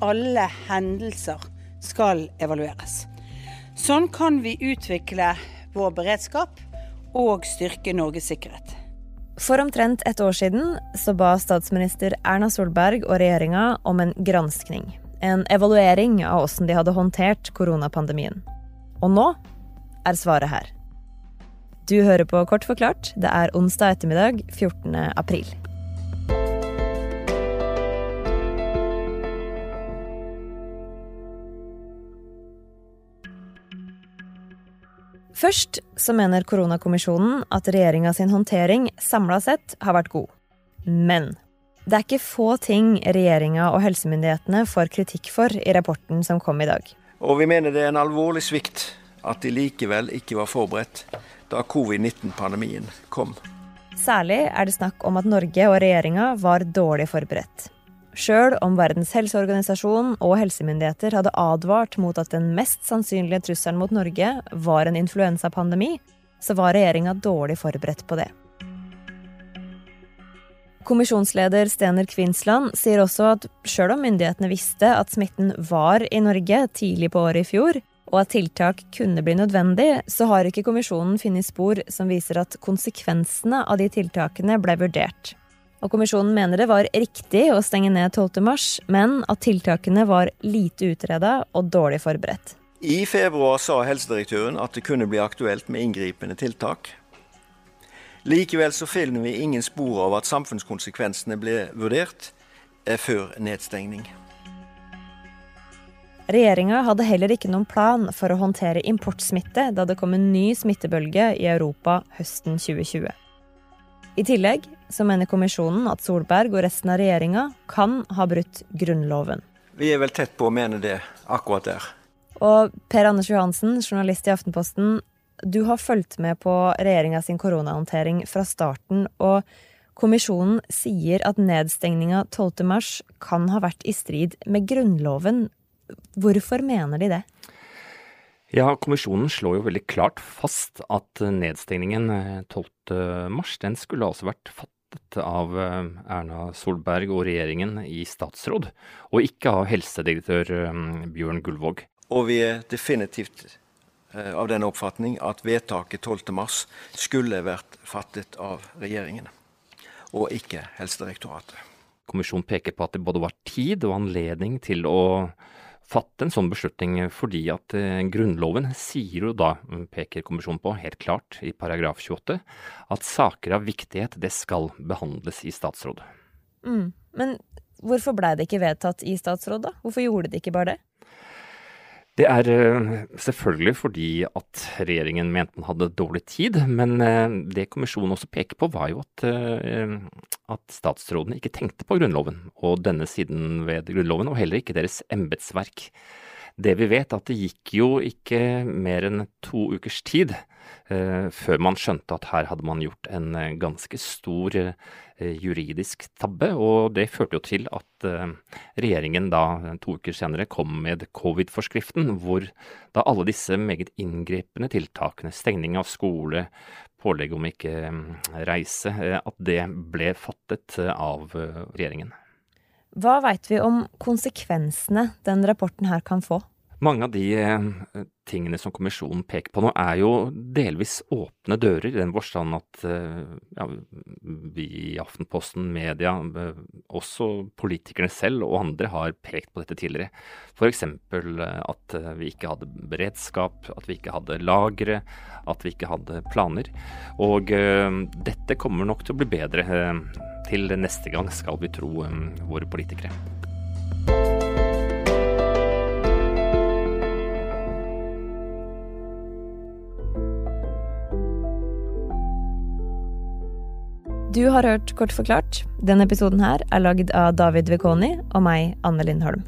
alle hendelser skal evalueres. Sånn kan vi utvikle vår beredskap og styrke Norges sikkerhet. For omtrent et år siden så ba statsminister Erna Solberg og regjeringa om en granskning. En evaluering av åssen de hadde håndtert koronapandemien. Og nå er svaret her. Du hører på Kort forklart. Det er onsdag ettermiddag 14. april. Først så mener koronakommisjonen at regjeringa sin håndtering samla sett har vært god. Men det er ikke få ting regjeringa og helsemyndighetene får kritikk for i rapporten som kom i dag. Og vi mener det er en alvorlig svikt at de likevel ikke var forberedt da covid-19-pandemien kom. Særlig er det snakk om at Norge og regjeringa var dårlig forberedt. Sjøl om Verdens helseorganisasjon og helsemyndigheter hadde advart mot at den mest sannsynlige trusselen mot Norge var en influensapandemi, så var regjeringa dårlig forberedt på det. Kommisjonsleder Stener Kvinsland sier også at sjøl om myndighetene visste at smitten var i Norge tidlig på året i fjor, og at tiltak kunne bli nødvendig, så har ikke kommisjonen funnet spor som viser at konsekvensene av de tiltakene ble vurdert. Og kommisjonen mener det var riktig å stenge ned 12.3, men at tiltakene var lite utreda og dårlig forberedt. I februar sa helsedirektøren at det kunne bli aktuelt med inngripende tiltak. Likevel så finner vi ingen spor av at samfunnskonsekvensene ble vurdert eh, før nedstengning. Regjeringa hadde heller ikke noen plan for å håndtere importsmitte da det kom en ny smittebølge i Europa høsten 2020. I tillegg så mener kommisjonen at Solberg og resten av regjeringa kan ha brutt Grunnloven. Vi er vel tett på å mene det akkurat der. Og Per Anders Johansen, journalist i Aftenposten, du har fulgt med på regjeringa sin koronahåndtering fra starten. og Kommisjonen sier at nedstengninga 12.3 kan ha vært i strid med Grunnloven. Hvorfor mener de det? Ja, Kommisjonen slår jo veldig klart fast at nedstengningen 12.3 eh, den skulle altså vært fattet av eh, Erna Solberg og regjeringen i statsråd, og ikke av helsedirektør eh, Bjørn Gullvåg. Og vi er definitivt av den oppfatning at vedtaket 12.3 skulle vært fattet av regjeringen, og ikke Helsedirektoratet. Kommisjonen peker på at det både var tid og anledning til å fatte en sånn beslutning fordi at eh, Grunnloven sier jo da, mm, peker kommisjonen på helt klart i paragraf 28, at saker av viktighet det skal behandles i statsråd. Mm. Men hvorfor blei det ikke vedtatt i statsråd, da? Hvorfor gjorde de ikke bare det? Det er eh, selvfølgelig fordi at regjeringen mente man hadde dårlig tid, men eh, det kommisjonen også peker på var jo at, eh, at statsrådene ikke tenkte på Grunnloven og denne siden ved Grunnloven, og heller ikke deres embetsverk. Det vi vet, at det gikk jo ikke mer enn to ukers tid eh, før man skjønte at her hadde man gjort en eh, ganske stor eh, juridisk tabbe. Og det førte jo til at eh, regjeringen da to uker senere kom med covid-forskriften, hvor da alle disse meget inngripende tiltakene, stengning av skole, pålegg om ikke mm, reise, eh, at det ble fattet eh, av regjeringen. Hva veit vi om konsekvensene den rapporten her kan få? Mange av de eh, tingene som kommisjonen peker på nå, er jo delvis åpne dører, i den forstand at eh, ja, vi i Aftenposten, media, eh, også politikerne selv og andre har pekt på dette tidligere. F.eks. at vi ikke hadde beredskap, at vi ikke hadde lagre, at vi ikke hadde planer. Og dette kommer nok til å bli bedre til neste gang, skal vi tro våre politikere. Du har hørt Kort forklart. Denne episoden her er lagd av David Vekoni og meg, Anne Lindholm.